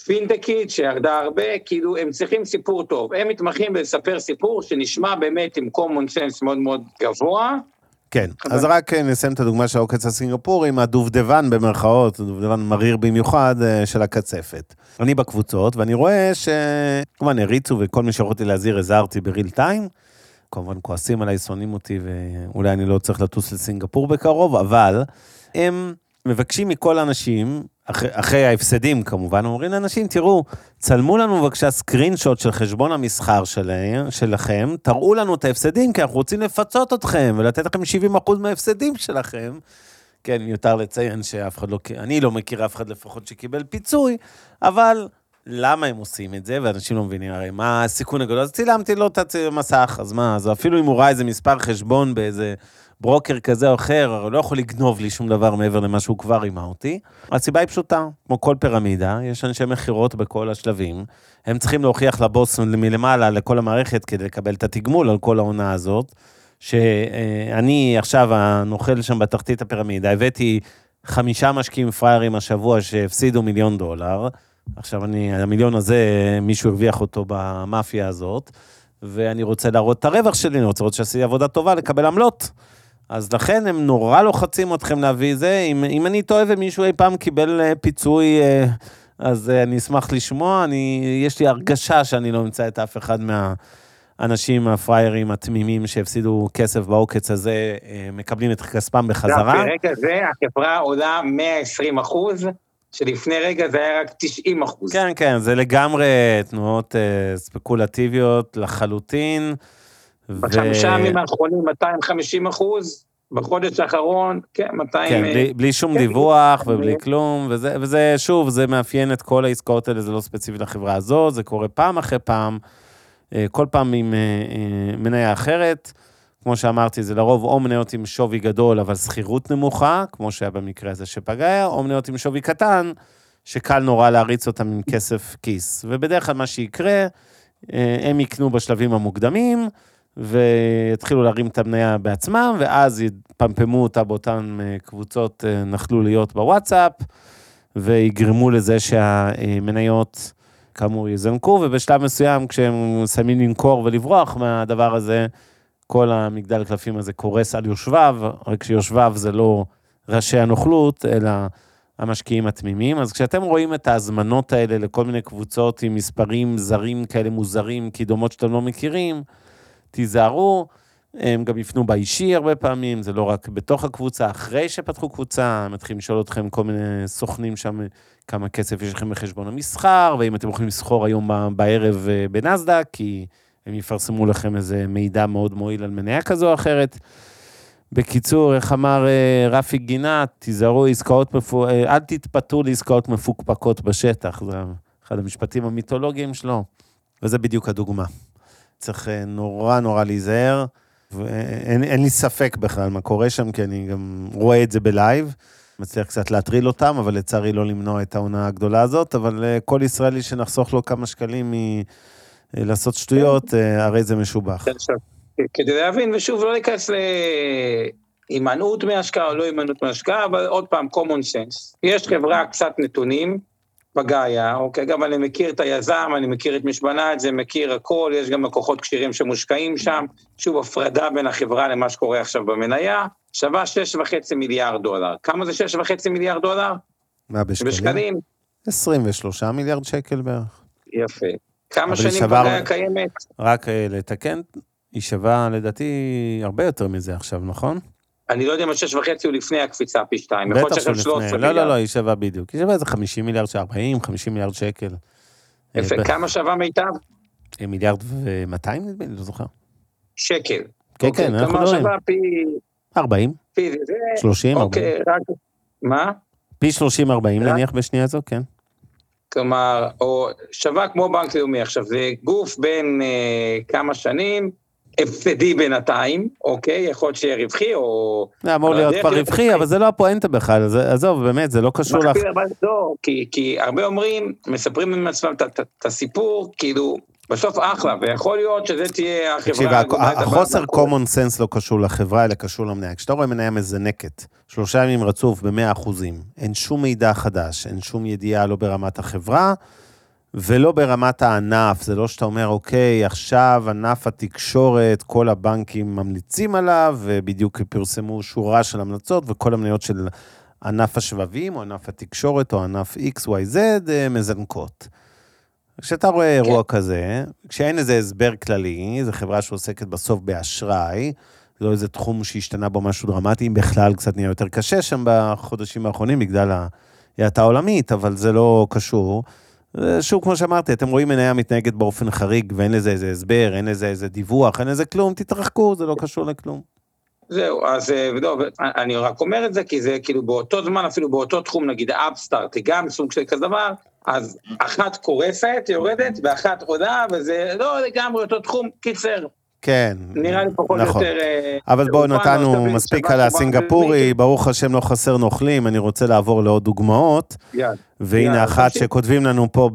פינטקית שירדה הרבה, כאילו הם צריכים סיפור טוב. הם מתמחים בלספר סיפור שנשמע באמת עם common sense מאוד מאוד גבוה, כן. אז רק אה, נסיים את הדוגמה של העוקץ הסינגפורי עם הדובדבן במרכאות, הדובדבן מריר במיוחד אה, של הקצפת. אני בקבוצות, ואני רואה שכמובן הריצו וכל מי שיכולתי להזהיר הזהרתי בריל טיים. כמובן כועסים עליי, שונאים אותי, ואולי אני לא צריך לטוס לסינגפור בקרוב, אבל הם מבקשים מכל האנשים, אחרי, אחרי ההפסדים כמובן, אומרים לאנשים, תראו, צלמו לנו בבקשה סקרין שוט של חשבון המסחר שלהם, שלכם, תראו לנו את ההפסדים, כי אנחנו רוצים לפצות אתכם ולתת לכם 70% מההפסדים שלכם. כן, מיותר לציין שאף אחד לא, אני לא מכיר אף אחד לפחות שקיבל פיצוי, אבל למה הם עושים את זה, ואנשים לא מבינים הרי מה הסיכון הגדול, אז צילמתי לו את המסך, אז מה, אז אפילו אם הוא ראה איזה מספר חשבון באיזה ברוקר כזה או אחר, לא יכול לגנוב לי שום דבר מעבר למה שהוא כבר רימה אותי. הסיבה היא פשוטה, כמו כל פירמידה, יש אנשי מכירות בכל השלבים, הם צריכים להוכיח לבוס מלמעלה לכל המערכת כדי לקבל את התגמול על כל העונה הזאת, שאני עכשיו הנוכל שם בתחתית הפירמידה, הבאתי חמישה משקיעים פראיירים השבוע שהפסידו מיליון דולר, עכשיו אני, המיליון הזה, מישהו הרוויח אותו במאפיה הזאת, ואני רוצה להראות את הרווח שלי, אני רוצה לראות שעשיתי עבודה טובה, לקבל עמלות. אז לכן הם נורא לוחצים אתכם להביא זה, אם, אם אני טועה ומישהו אי פעם קיבל אה, פיצוי, אה, אז אה, אני אשמח לשמוע, אני, יש לי הרגשה שאני לא אמצא את אף אחד מהאנשים הפראיירים התמימים שהפסידו כסף בעוקץ הזה, מקבלים את כספם בחזרה. ברגע זה החברה עולה 120 אחוז, שלפני רגע זה היה רק 90 אחוז. כן, כן, זה לגמרי תנועות אה, ספקולטיביות לחלוטין. בחמישה ימים האחרונים 250 אחוז, בחודש האחרון, כן, 200... כן, בלי, בלי שום כן, דיווח. ובלי כלום, וזה, וזה, שוב, זה מאפיין את כל העסקאות האלה, זה לא ספציפי לחברה הזו, זה קורה פעם אחרי פעם, אה, כל פעם עם אה, אה, מניה אחרת. כמו שאמרתי, זה לרוב או מניות עם שווי גדול, אבל שכירות נמוכה, כמו שהיה במקרה הזה שפגע, או מניות עם שווי קטן, שקל נורא להריץ אותם עם כסף כיס. ובדרך כלל מה שיקרה, אה, הם יקנו בשלבים המוקדמים, ויתחילו להרים את המניה בעצמם, ואז יפמפמו אותה באותן אה, קבוצות אה, נכלוליות בוואטסאפ, ויגרמו לזה שהמניות, כאמור, יזנקו, ובשלב מסוים, כשהם מסיימים למכור ולברוח מהדבר הזה, כל המגדל קלפים הזה קורס על יושביו, רק שיושביו זה לא ראשי הנוכלות, אלא המשקיעים התמימים. אז כשאתם רואים את ההזמנות האלה לכל מיני קבוצות עם מספרים זרים כאלה מוזרים, קידומות שאתם לא מכירים, תיזהרו, הם גם יפנו באישי הרבה פעמים, זה לא רק בתוך הקבוצה, אחרי שפתחו קבוצה, הם מתחילים לשאול אתכם כל מיני סוכנים שם, כמה כסף יש לכם בחשבון המסחר, ואם אתם יכולים לסחור היום בערב אה, בנסדק, כי הם יפרסמו לכם איזה מידע מאוד מועיל על מניה כזו או אחרת. בקיצור, איך אמר אה, רפי גינת, תיזהרו עסקאות, מפו... אה, אל תתפתו לעסקאות מפוקפקות בשטח, זה אחד המשפטים המיתולוגיים שלו, וזה בדיוק הדוגמה. צריך אה, נורא נורא להיזהר, ואין אין לי ספק בכלל מה קורה שם, כי אני גם רואה את זה בלייב. מצליח קצת להטריל אותם, אבל לצערי לא למנוע את העונה הגדולה הזאת, אבל אה, כל ישראלי שנחסוך לו כמה שקלים מלעשות שטויות, אה, הרי זה משובח. עכשיו, כדי להבין, ושוב, לא להיכנס להימנעות מהשקעה או לא הימנעות מהשקעה, אבל עוד פעם, common sense. יש חברה, קצת נתונים, פגאיה, אוקיי, גם אני מכיר את היזם, אני מכיר את מי שבנה את זה, מכיר הכל, יש גם לקוחות כשירים שמושקעים שם, שוב, הפרדה בין החברה למה שקורה עכשיו במניה, שווה 6.5 מיליארד דולר. כמה זה 6.5 מיליארד דולר? מה, בשקלים? בשקלים? 23 מיליארד שקל בערך. יפה. כמה שנים שווה- פגאיה קיימת? רק אה, לתקן, היא שווה לדעתי הרבה יותר מזה עכשיו, נכון? אני לא יודע אם השש וחצי הוא לפני הקפיצה פי שתיים, בטח שהוא שעכשיו 13 לפני. לא. לא, לא, היא שווה בדיוק. היא שווה איזה 50 מיליארד, 40, 50 מיליארד שקל. יפה, אה, כמה שווה מיטב? אה, מיליארד ו-200 נדמה לי, לא זוכר. שקל. כן, אוקיי, כן, אנחנו כלומר מדברים. שווה פי... 40, פי זה, 30, 40. אוקיי, רק... מה? פי 30, 40 רק- נניח בשנייה זו, כן. כלומר, או שווה כמו בנק לאומי. עכשיו, זה גוף בין אה, כמה שנים, הפסדי בינתיים, אוקיי? יכול להיות שיהיה רווחי, או... זה אמור להיות כבר רווחי. אבל זה לא הפואנטה בכלל, עזוב, באמת, זה לא קשור לך. אבל לא, כי, כי הרבה אומרים, מספרים עם עצמם את- הסיפור, כאילו, בסוף אחלה, ויכול להיות שזה תהיה החברה... תקשיב, החוסר common sense לא קשור לחברה, אלא קשור למניה. כשאתה רואה מניה מזנקת, שלושה ימים רצוף ב-100 אחוזים, אין שום מידע חדש, אין שום ידיעה לא ברמת החברה, ולא ברמת הענף. זה לא שאתה אומר, אוקיי, עכשיו ענף התקשורת, כל הבנקים ממליצים עליו, ובדיוק פרסמו שורה של המלצות, וכל המניות של ענף השבבים, או ענף התקשורת, או ענף XYZ, אה, מזנקות. כשאתה רואה אירוע כזה, כשאין איזה הסבר כללי, זו חברה שעוסקת בסוף באשראי, לא איזה תחום שהשתנה בו משהו דרמטי, אם בכלל קצת נהיה יותר קשה שם בחודשים האחרונים בגלל ההאטה העולמית, אבל זה לא קשור. שוב, כמו שאמרתי, אתם רואים מניה מתנהגת באופן חריג ואין לזה איזה הסבר, אין לזה איזה דיווח, אין לזה כלום, תתרחקו, זה לא קשור לכלום. זהו, אז לא, אני רק אומר את זה, כי זה כאילו באותו זמן, אפילו באותו תחום, נגיד אפסטארט, היא גם סוג של כזה דבר, אז אחת קורסת, יורדת, ואחת עולה, וזה לא לגמרי אותו תחום, קיצר, כן. נראה לי פחות נכון. יותר... אה, אבל בואו נתנו תבין, מספיק על הסינגפורי, ברוך השם לא חסר נוכלים, אני רוצה לעבור לעוד דוגמאות. יאללה. והנה יאללה, אחת. שכותבים לנו פה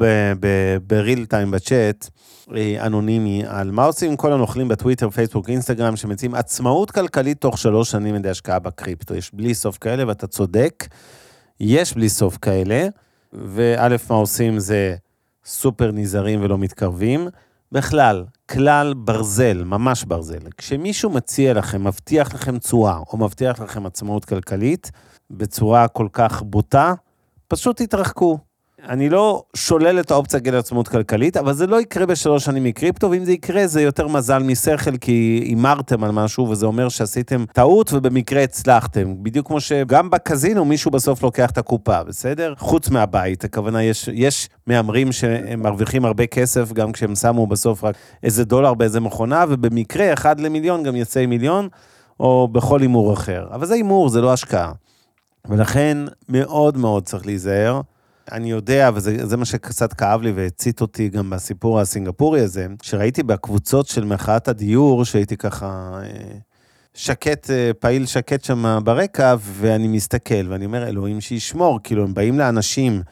בריל טיים בצ'אט, אה, אנונימי, על מה עושים כל הנוכלים בטוויטר, פייסבוק, אינסטגרם, שמציעים עצמאות כלכלית תוך שלוש שנים על ידי השקעה בקריפטו. יש בלי סוף כאלה, ואתה צודק, יש בלי סוף כאלה, וא', מה עושים זה סופר נזהרים ולא מתקרבים. בכלל, כלל ברזל, ממש ברזל. כשמישהו מציע לכם, מבטיח לכם תשואה, או מבטיח לכם עצמאות כלכלית, בצורה כל כך בוטה, פשוט תתרחקו. אני לא שולל את האופציה להגיע לעצמאות כלכלית, אבל זה לא יקרה בשלוש שנים מקריפטו, ואם זה יקרה, זה יותר מזל משכל, כי הימרתם על משהו, וזה אומר שעשיתם טעות ובמקרה הצלחתם. בדיוק כמו שגם בקזינו מישהו בסוף לוקח את הקופה, בסדר? חוץ מהבית, הכוונה, יש, יש מהמרים שהם מרוויחים הרבה כסף, גם כשהם שמו בסוף רק איזה דולר באיזה מכונה, ובמקרה, אחד למיליון גם יצא מיליון, או בכל הימור אחר. אבל זה הימור, זה לא השקעה. ולכן מאוד מאוד צריך להיזהר. אני יודע, וזה מה שקצת כאב לי והצית אותי גם בסיפור הסינגפורי הזה, שראיתי בקבוצות של מחאת הדיור, שהייתי ככה אה, שקט, אה, פעיל שקט שם ברקע, ואני מסתכל, ואני אומר, אלוהים שישמור, כאילו, הם באים לאנשים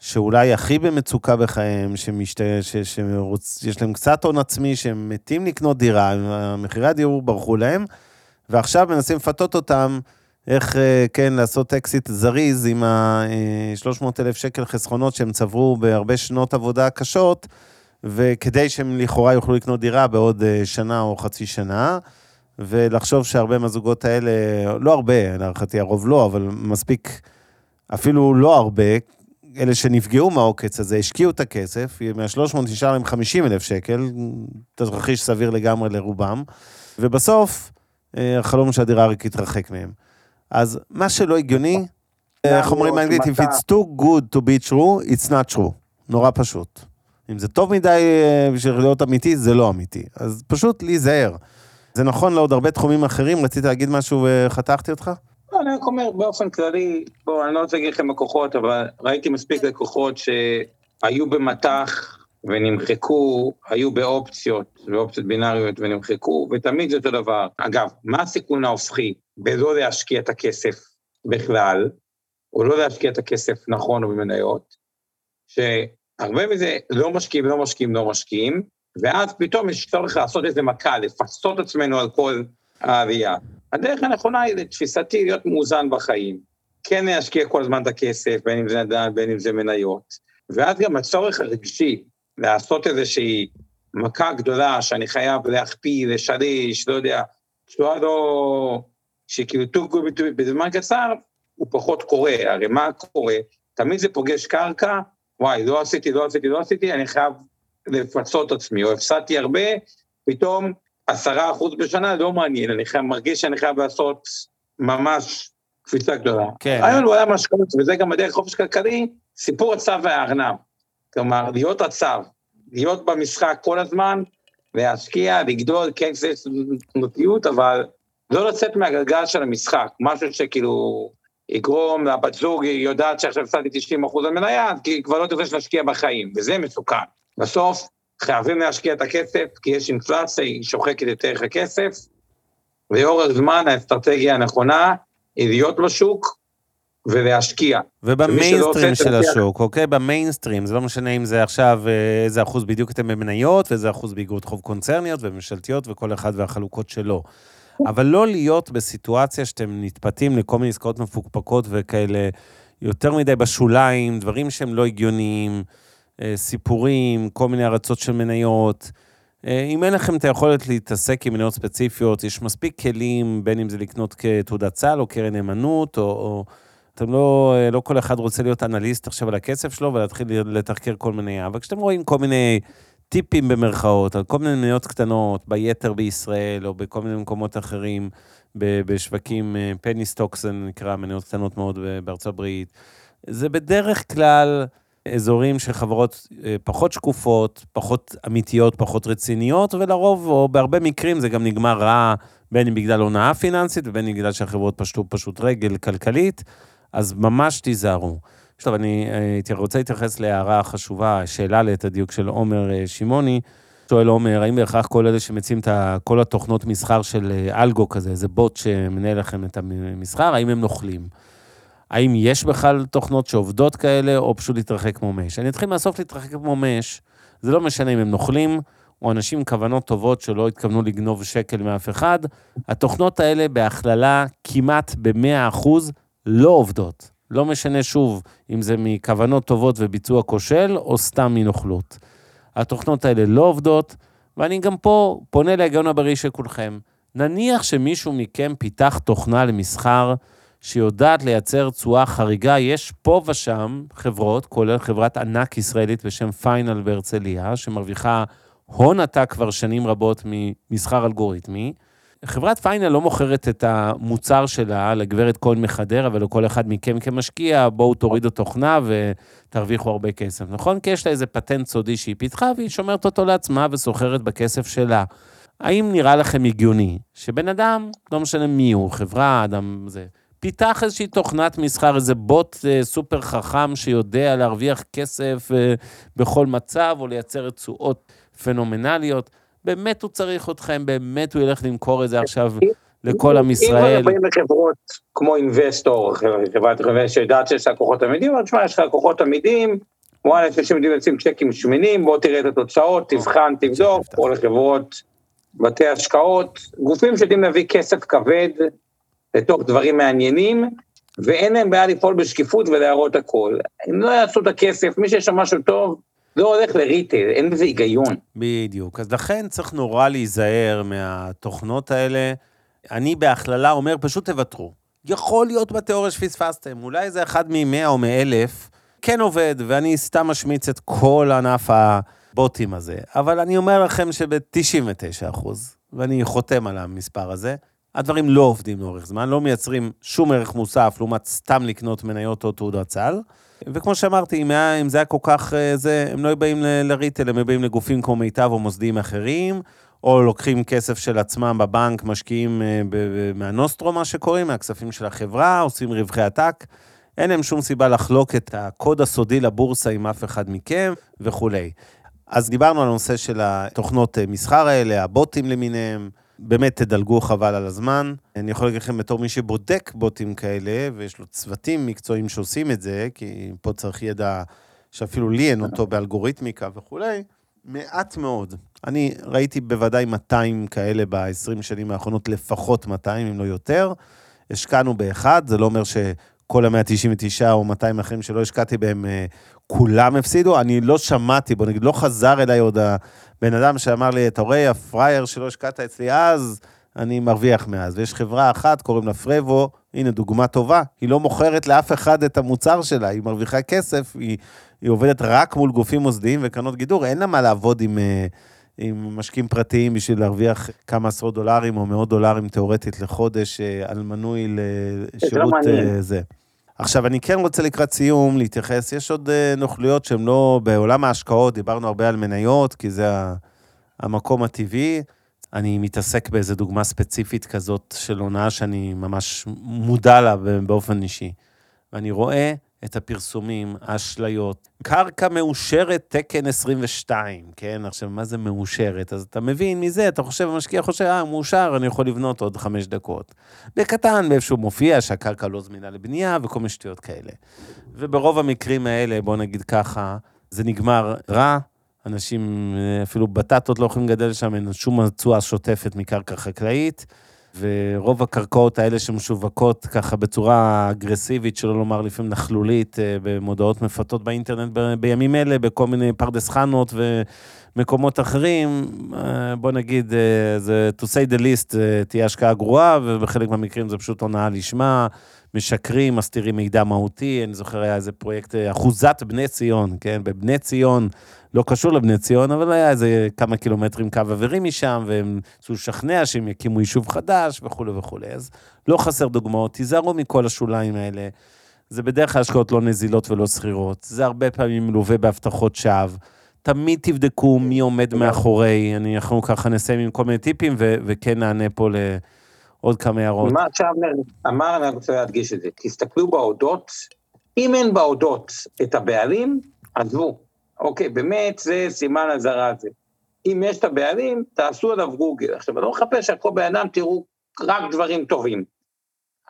שאולי הכי במצוקה בחייהם, שמשת... ש... שרוצ... שיש להם קצת הון עצמי, שהם מתים לקנות דירה, מחירי הדיור ברחו להם, ועכשיו מנסים לפתות אותם. איך, אה, כן, לעשות אקזיט זריז עם ה-300 אלף שקל חסכונות שהם צברו בהרבה שנות עבודה קשות, וכדי שהם לכאורה יוכלו לקנות דירה בעוד אה, שנה או חצי שנה, ולחשוב שהרבה מהזוגות האלה, לא הרבה, להערכתי הרוב לא, אבל מספיק, אפילו לא הרבה, אלה שנפגעו מהעוקץ הזה, השקיעו את הכסף, מה-300 נשאר להם 50 אלף שקל, תרחיש סביר לגמרי לרובם, ובסוף, אה, החלום שהדירה רק יתרחק מהם. אז מה שלא הגיוני, איך אומרים באנגלית, If it's too good to be true, it's not true. נורא פשוט. אם זה טוב מדי אה, בשביל להיות אמיתי, זה לא אמיתי. אז פשוט להיזהר. זה נכון לעוד הרבה תחומים אחרים, רצית להגיד משהו וחתכתי אותך? לא, אני רק אומר באופן כללי, בואו, אני לא רוצה להגיד לכם לקוחות, אבל ראיתי מספיק לקוחות שהיו במטח ונמחקו, היו באופציות, באופציות בינאריות ונמחקו, ותמיד זה אותו דבר. אגב, מה הסיכון ההופכי בלא להשקיע את הכסף בכלל, או לא להשקיע את הכסף נכון או במניות, שהרבה מזה לא משקיעים, לא משקיעים, לא משקיעים, ואז פתאום יש צורך לעשות איזה מכה, לפסות עצמנו על כל העלייה. הדרך הנכונה היא לתפיסתי להיות מאוזן בחיים. כן להשקיע כל הזמן את הכסף, בין אם זה נדל"ן, בין אם זה מניות. ואז גם הצורך הרגשי לעשות איזושהי מכה גדולה שאני חייב להכפיל, לשליש, לא יודע, תשואה לא... שכאילו טוב בזמן קצר, הוא פחות קורה. הרי מה קורה? תמיד זה פוגש קרקע, וואי, לא עשיתי, לא עשיתי, לא עשיתי, אני חייב לפצות עצמי, או הפסדתי הרבה, פתאום עשרה אחוז בשנה לא מעניין, אני חייב, מרגיש שאני חייב לעשות ממש קפיצה גדולה. כן. היום הוא היה משקעות, וזה גם בדרך חופש כלכלי, סיפור הצו והארנב. כלומר, להיות הצו, להיות במשחק כל הזמן, להשקיע, לגדול, כן, זה תנותיות, אבל לא לצאת מהגלגל של המשחק, משהו שכאילו יגרום לבת זוג, היא יודעת שעכשיו הפסדתי 90 אחוז על מניה, כי היא כבר לא תרצה להשקיע בחיים, וזה מסוכן. בסוף חייבים להשקיע את הכסף, כי יש אינפלציה, היא שוחקת את הכסף, ולאורך זמן האסטרטגיה הנכונה היא להיות בשוק, ולהשקיע. ובמיינסטרים של השוק, אוקיי? במיינסטרים, זה לא משנה אם זה עכשיו אה, איזה אחוז בדיוק אתם במניות, ואיזה אחוז באיגרות חוב קונצרניות וממשלתיות, וכל אחד והחלוקות שלו. אבל לא להיות בסיטואציה שאתם נתפתים לכל מיני עסקאות מפוקפקות וכאלה, יותר מדי בשוליים, דברים שהם לא הגיוניים, אה, סיפורים, כל מיני ארצות של מניות. אה, אם אין לכם את היכולת להתעסק עם מניות ספציפיות, יש מספיק כלים, בין אם זה לקנות כתעודת סל או קרן נאמנות, או, או אתם לא, אה, לא כל אחד רוצה להיות אנליסט עכשיו על הכסף שלו ולהתחיל לתחקר כל מיני, אבל כשאתם רואים כל מיני טיפים במרכאות, על כל מיני מניות קטנות, ביתר בישראל או בכל מיני מקומות אחרים, בשווקים, penny stocks זה נקרא, מניות קטנות מאוד בארצות הברית. זה בדרך כלל אזורים של חברות אה, פחות שקופות, פחות אמיתיות, פחות רציניות, ולרוב, או בהרבה מקרים, זה גם נגמר רע, בין אם בגלל הונאה פיננסית ובין אם בגלל שהחברות פשטו פשוט רגל כלכלית, אז ממש תיזהרו. עכשיו, אני אה, רוצה להתייחס להערה חשובה, שאלה ליתר דיוק של עומר אה, שמעוני. שואל עומר, האם בהכרח כל אלה שמציעים את כל התוכנות מסחר של אה, אלגו כזה, זה בוט שמנהל לכם את המסחר, האם הם נוכלים? האם יש בכלל תוכנות שעובדות כאלה, או פשוט להתרחק כמו מש? אני אתחיל מהסוף להתרחק כמו מש, זה לא משנה אם הם נוכלים, או אנשים עם כוונות טובות שלא התכוונו לגנוב שקל מאף אחד, התוכנות האלה בהכללה כמעט ב-100% לא עובדות. לא משנה שוב אם זה מכוונות טובות וביצוע כושל, או סתם מנוכלות. התוכנות האלה לא עובדות, ואני גם פה פונה להיגיון הבריא של כולכם. נניח שמישהו מכם פיתח תוכנה למסחר שיודעת לייצר תשואה חריגה. יש פה ושם חברות, כולל חברת ענק ישראלית בשם פיינל בהרצליה, שמרוויחה הון עתק כבר שנים רבות ממסחר אלגוריתמי. חברת פיינל לא מוכרת את המוצר שלה לגברת כהן מחדרה ולכל אחד מכם כמשקיע, בואו תורידו תוכנה ותרוויחו הרבה כסף, נכון? כי יש לה איזה פטנט סודי שהיא פיתחה והיא שומרת אותו לעצמה וסוחרת בכסף שלה. האם נראה לכם הגיוני שבן אדם, לא משנה מי הוא, חברה, אדם, זה, פיתח איזושהי תוכנת מסחר, איזה בוט אה, סופר חכם שיודע להרוויח כסף אה, בכל מצב או לייצר תשואות פנומנליות. באמת הוא צריך אתכם, באמת הוא ילך למכור את זה עכשיו לכל עם ישראל. אם באים לחברות כמו אינבסטור, חברת חברה שיודעת שיש לה לקוחות עמידים, אבל תשמע, יש לך לקוחות עמידים, וואלה, יש אנשים יודעים לשים צ'קים שמנים, בוא תראה את התוצאות, תבחן, תבדוק, או לחברות בתי השקעות, גופים שיודעים להביא כסף כבד לתוך דברים מעניינים, ואין להם בעיה לפעול בשקיפות ולהראות הכל. אם לא יעשו את הכסף, מי שיש שם משהו טוב, לא הולך לריטל, אין בזה היגיון. בדיוק, אז לכן צריך נורא להיזהר מהתוכנות האלה. אני בהכללה אומר, פשוט תוותרו. יכול להיות בתיאוריה שפספסתם, אולי זה אחד מ-100 או מ-1000, כן עובד, ואני סתם משמיץ את כל ענף הבוטים הזה. אבל אני אומר לכם שב-99 אחוז, ואני חותם על המספר הזה, הדברים לא עובדים לאורך זמן, לא מייצרים שום ערך מוסף לעומת סתם לקנות מניות או תעודת סל. וכמו שאמרתי, אם, היה, אם זה היה כל כך, אה, זה, הם לא באים לריטל, הם באים לגופים כמו מיטב או מוסדיים אחרים, או לוקחים כסף של עצמם בבנק, משקיעים אה, מהנוסטרו, מה שקוראים, מהכספים של החברה, עושים רווחי עתק. אין להם שום סיבה לחלוק את הקוד הסודי לבורסה עם אף אחד מכם וכולי. אז דיברנו על הנושא של התוכנות אה, מסחר האלה, הבוטים למיניהם. באמת תדלגו חבל על הזמן. אני יכול להגיד לכם בתור מי שבודק בוטים כאלה, ויש לו צוותים מקצועיים שעושים את זה, כי פה צריך ידע שאפילו לי אין אותו באלגוריתמיקה וכולי, מעט מאוד. אני ראיתי בוודאי 200 כאלה ב-20 שנים האחרונות, לפחות 200, אם לא יותר. השקענו באחד, זה לא אומר שכל ה-199 או 200 אחרים שלא השקעתי בהם, אה, כולם הפסידו. אני לא שמעתי, בוא נגיד, לא חזר אליי עוד בן אדם שאמר לי, אתה רואה, הפראייר שלא השקעת אצלי אז, אני מרוויח מאז. ויש חברה אחת, קוראים לה פרבו, הנה דוגמה טובה, היא לא מוכרת לאף אחד את המוצר שלה, היא מרוויחה כסף, היא, היא עובדת רק מול גופים מוסדיים וקרנות גידור, אין לה מה לעבוד עם, אה, עם משקיעים פרטיים בשביל להרוויח כמה עשרות דולרים או מאות דולרים תיאורטית לחודש אה, על מנוי לשירות לא זה. עכשיו, אני כן רוצה לקראת סיום להתייחס, יש עוד uh, נוכלויות שהן לא, בעולם ההשקעות, דיברנו הרבה על מניות, כי זה המקום הטבעי. אני מתעסק באיזה דוגמה ספציפית כזאת של הונאה שאני ממש מודע לה באופן אישי. ואני רואה את הפרסומים, האשליות. קרקע מאושרת תקן 22, כן? עכשיו, מה זה מאושרת? אז אתה מבין מזה, אתה חושב, המשקיע חושב, אה, מאושר, אני יכול לבנות עוד חמש דקות. בקטן, באיפשהו מופיע שהקרקע לא זמינה לבנייה וכל מיני שטויות כאלה. וברוב המקרים האלה, בוא נגיד ככה, זה נגמר רע, אנשים, אפילו בטטות לא יכולים לגדל שם, אין שום תשואה שוטפת מקרקע חקלאית. ורוב הקרקעות האלה שמשווקות ככה בצורה אגרסיבית, שלא לומר לפעמים נכלולית, אה, במודעות מפתות באינטרנט בימים אלה, בכל מיני פרדס חנות ומקומות אחרים, אה, בוא נגיד, אה, זה to say the least, תהיה השקעה גרועה, ובחלק מהמקרים זה פשוט הונאה לשמה. משקרים, מסתירים מידע מהותי, אני זוכר היה איזה פרויקט, אחוזת בני ציון, כן? בבני ציון לא קשור לבני ציון, אבל היה איזה כמה קילומטרים קו אווירי משם, והם רצו לשכנע שהם יקימו יישוב חדש וכולי וכולי. אז לא חסר דוגמאות, תיזהרו מכל השוליים האלה. זה בדרך כלל השקעות לא נזילות ולא שכירות. זה הרבה פעמים מלווה בהבטחות שווא. תמיד תבדקו מי עומד מאחורי, אני, אנחנו ככה נסיים עם כל מיני טיפים, ו- וכן נענה פה לעוד כמה הערות. מה עכשיו אמר, אני רוצה להדגיש את זה. תסתכלו בהודות, אם אין בהודות את הבעלים, עזבו. אוקיי, באמת זה סימן אזהרה הזה. אם יש את הבעלים, תעשו עליו גוגל. עכשיו, אני לא מחפש שעל כל בן אדם תראו רק דברים טובים.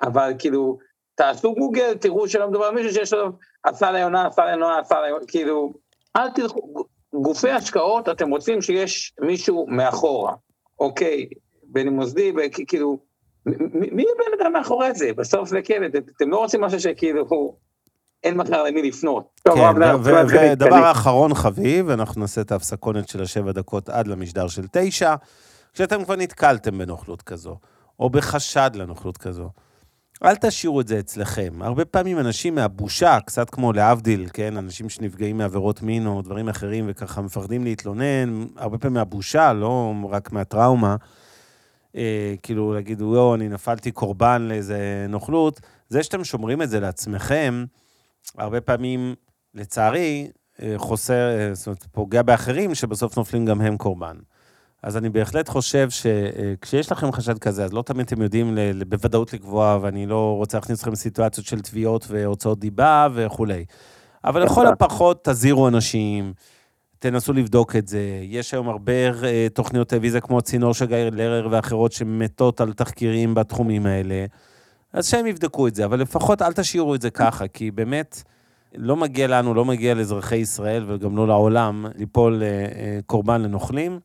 אבל כאילו, תעשו גוגל, תראו שלא מדובר על מישהו שיש לו, עשה ליונה, עשה ליונה, עשה ליונה, כאילו, אל תלכו, גופי השקעות, אתם רוצים שיש מישהו מאחורה, אוקיי, בין מוסדי, כאילו, מי הבן אדם מאחורי זה? בסוף זה כן, אתם לא רוצים משהו שכאילו, אין מחר למי לפנות. כן, ודבר אחרון חביב, אנחנו נעשה את ההפסקונת של השבע דקות עד למשדר של תשע, כשאתם כבר נתקלתם בנוכלות כזו, או בחשד לנוכלות כזו. אל תשאירו את זה אצלכם. הרבה פעמים אנשים מהבושה, קצת כמו להבדיל, כן? אנשים שנפגעים מעבירות מין או דברים אחרים וככה מפחדים להתלונן, הרבה פעמים מהבושה, לא רק מהטראומה. אה, כאילו להגיד, וואו, אני נפלתי קורבן לאיזה נוכלות. זה שאתם שומרים את זה לעצמכם, הרבה פעמים, לצערי, אה, חוסר, אה, זאת אומרת, פוגע באחרים שבסוף נופלים גם הם קורבן. אז אני בהחלט חושב שכשיש לכם חשד כזה, אז לא תמיד אתם יודעים בוודאות לקבוע, ואני לא רוצה להכניס אתכם לסיטואציות של תביעות והוצאות דיבה וכולי. אבל לכל הפחות תזהירו אנשים, תנסו לבדוק את זה. יש היום הרבה אה, תוכניות טלוויזיה כמו צינור של גיא לרר ואחרות שמתות על תחקירים בתחומים האלה. אז שהם יבדקו את זה, אבל לפחות אל תשאירו את זה ככה, כי באמת לא מגיע לנו, לא מגיע לאזרחי ישראל וגם לא לעולם ליפול אה, אה, קורבן לנוכלים.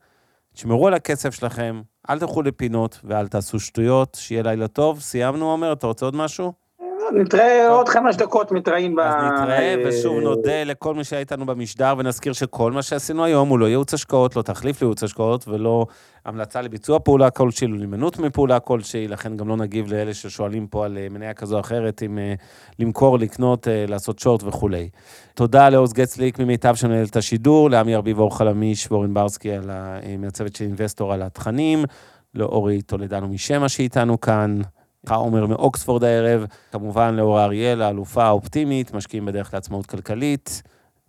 תשמרו על הכסף שלכם, אל תלכו לפינות ואל תעשו שטויות, שיהיה לילה טוב. סיימנו, עומר, אתה רוצה עוד משהו? נתראה עוד חמש דקות, מתראים ב... אז נתראה, ושוב נודה לכל מי שהיה איתנו במשדר, ונזכיר שכל מה שעשינו היום הוא לא ייעוץ השקעות, לא תחליף לייעוץ השקעות, ולא המלצה לביצוע פעולה כלשהי, לא להימנעות מפעולה כלשהי, לכן גם לא נגיב לאלה ששואלים פה על אה, מניה כזו או אחרת, אם אה, למכור, לקנות, אה, לעשות שורט וכולי. תודה לעוז גצליק ממיטב שמנהל את השידור, לעמי ארביב אור חלמיש ואורן ברסקי, מהצוות של אינבסטור על התכנים, לאורי טולדנו משמע שאיתנו כאן. עומר מאוקספורד הערב, כמובן לאור אריאל, האלופה האופטימית, משקיעים בדרך לעצמאות כלכלית.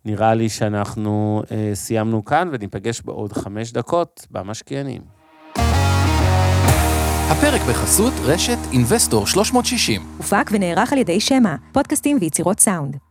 נראה לי שאנחנו אה, סיימנו כאן וניפגש בעוד חמש דקות במשקיענים. הפרק בחסות רשת אינבסטור 360. הופק ונערך על ידי שמע, פודקאסטים ויצירות סאונד.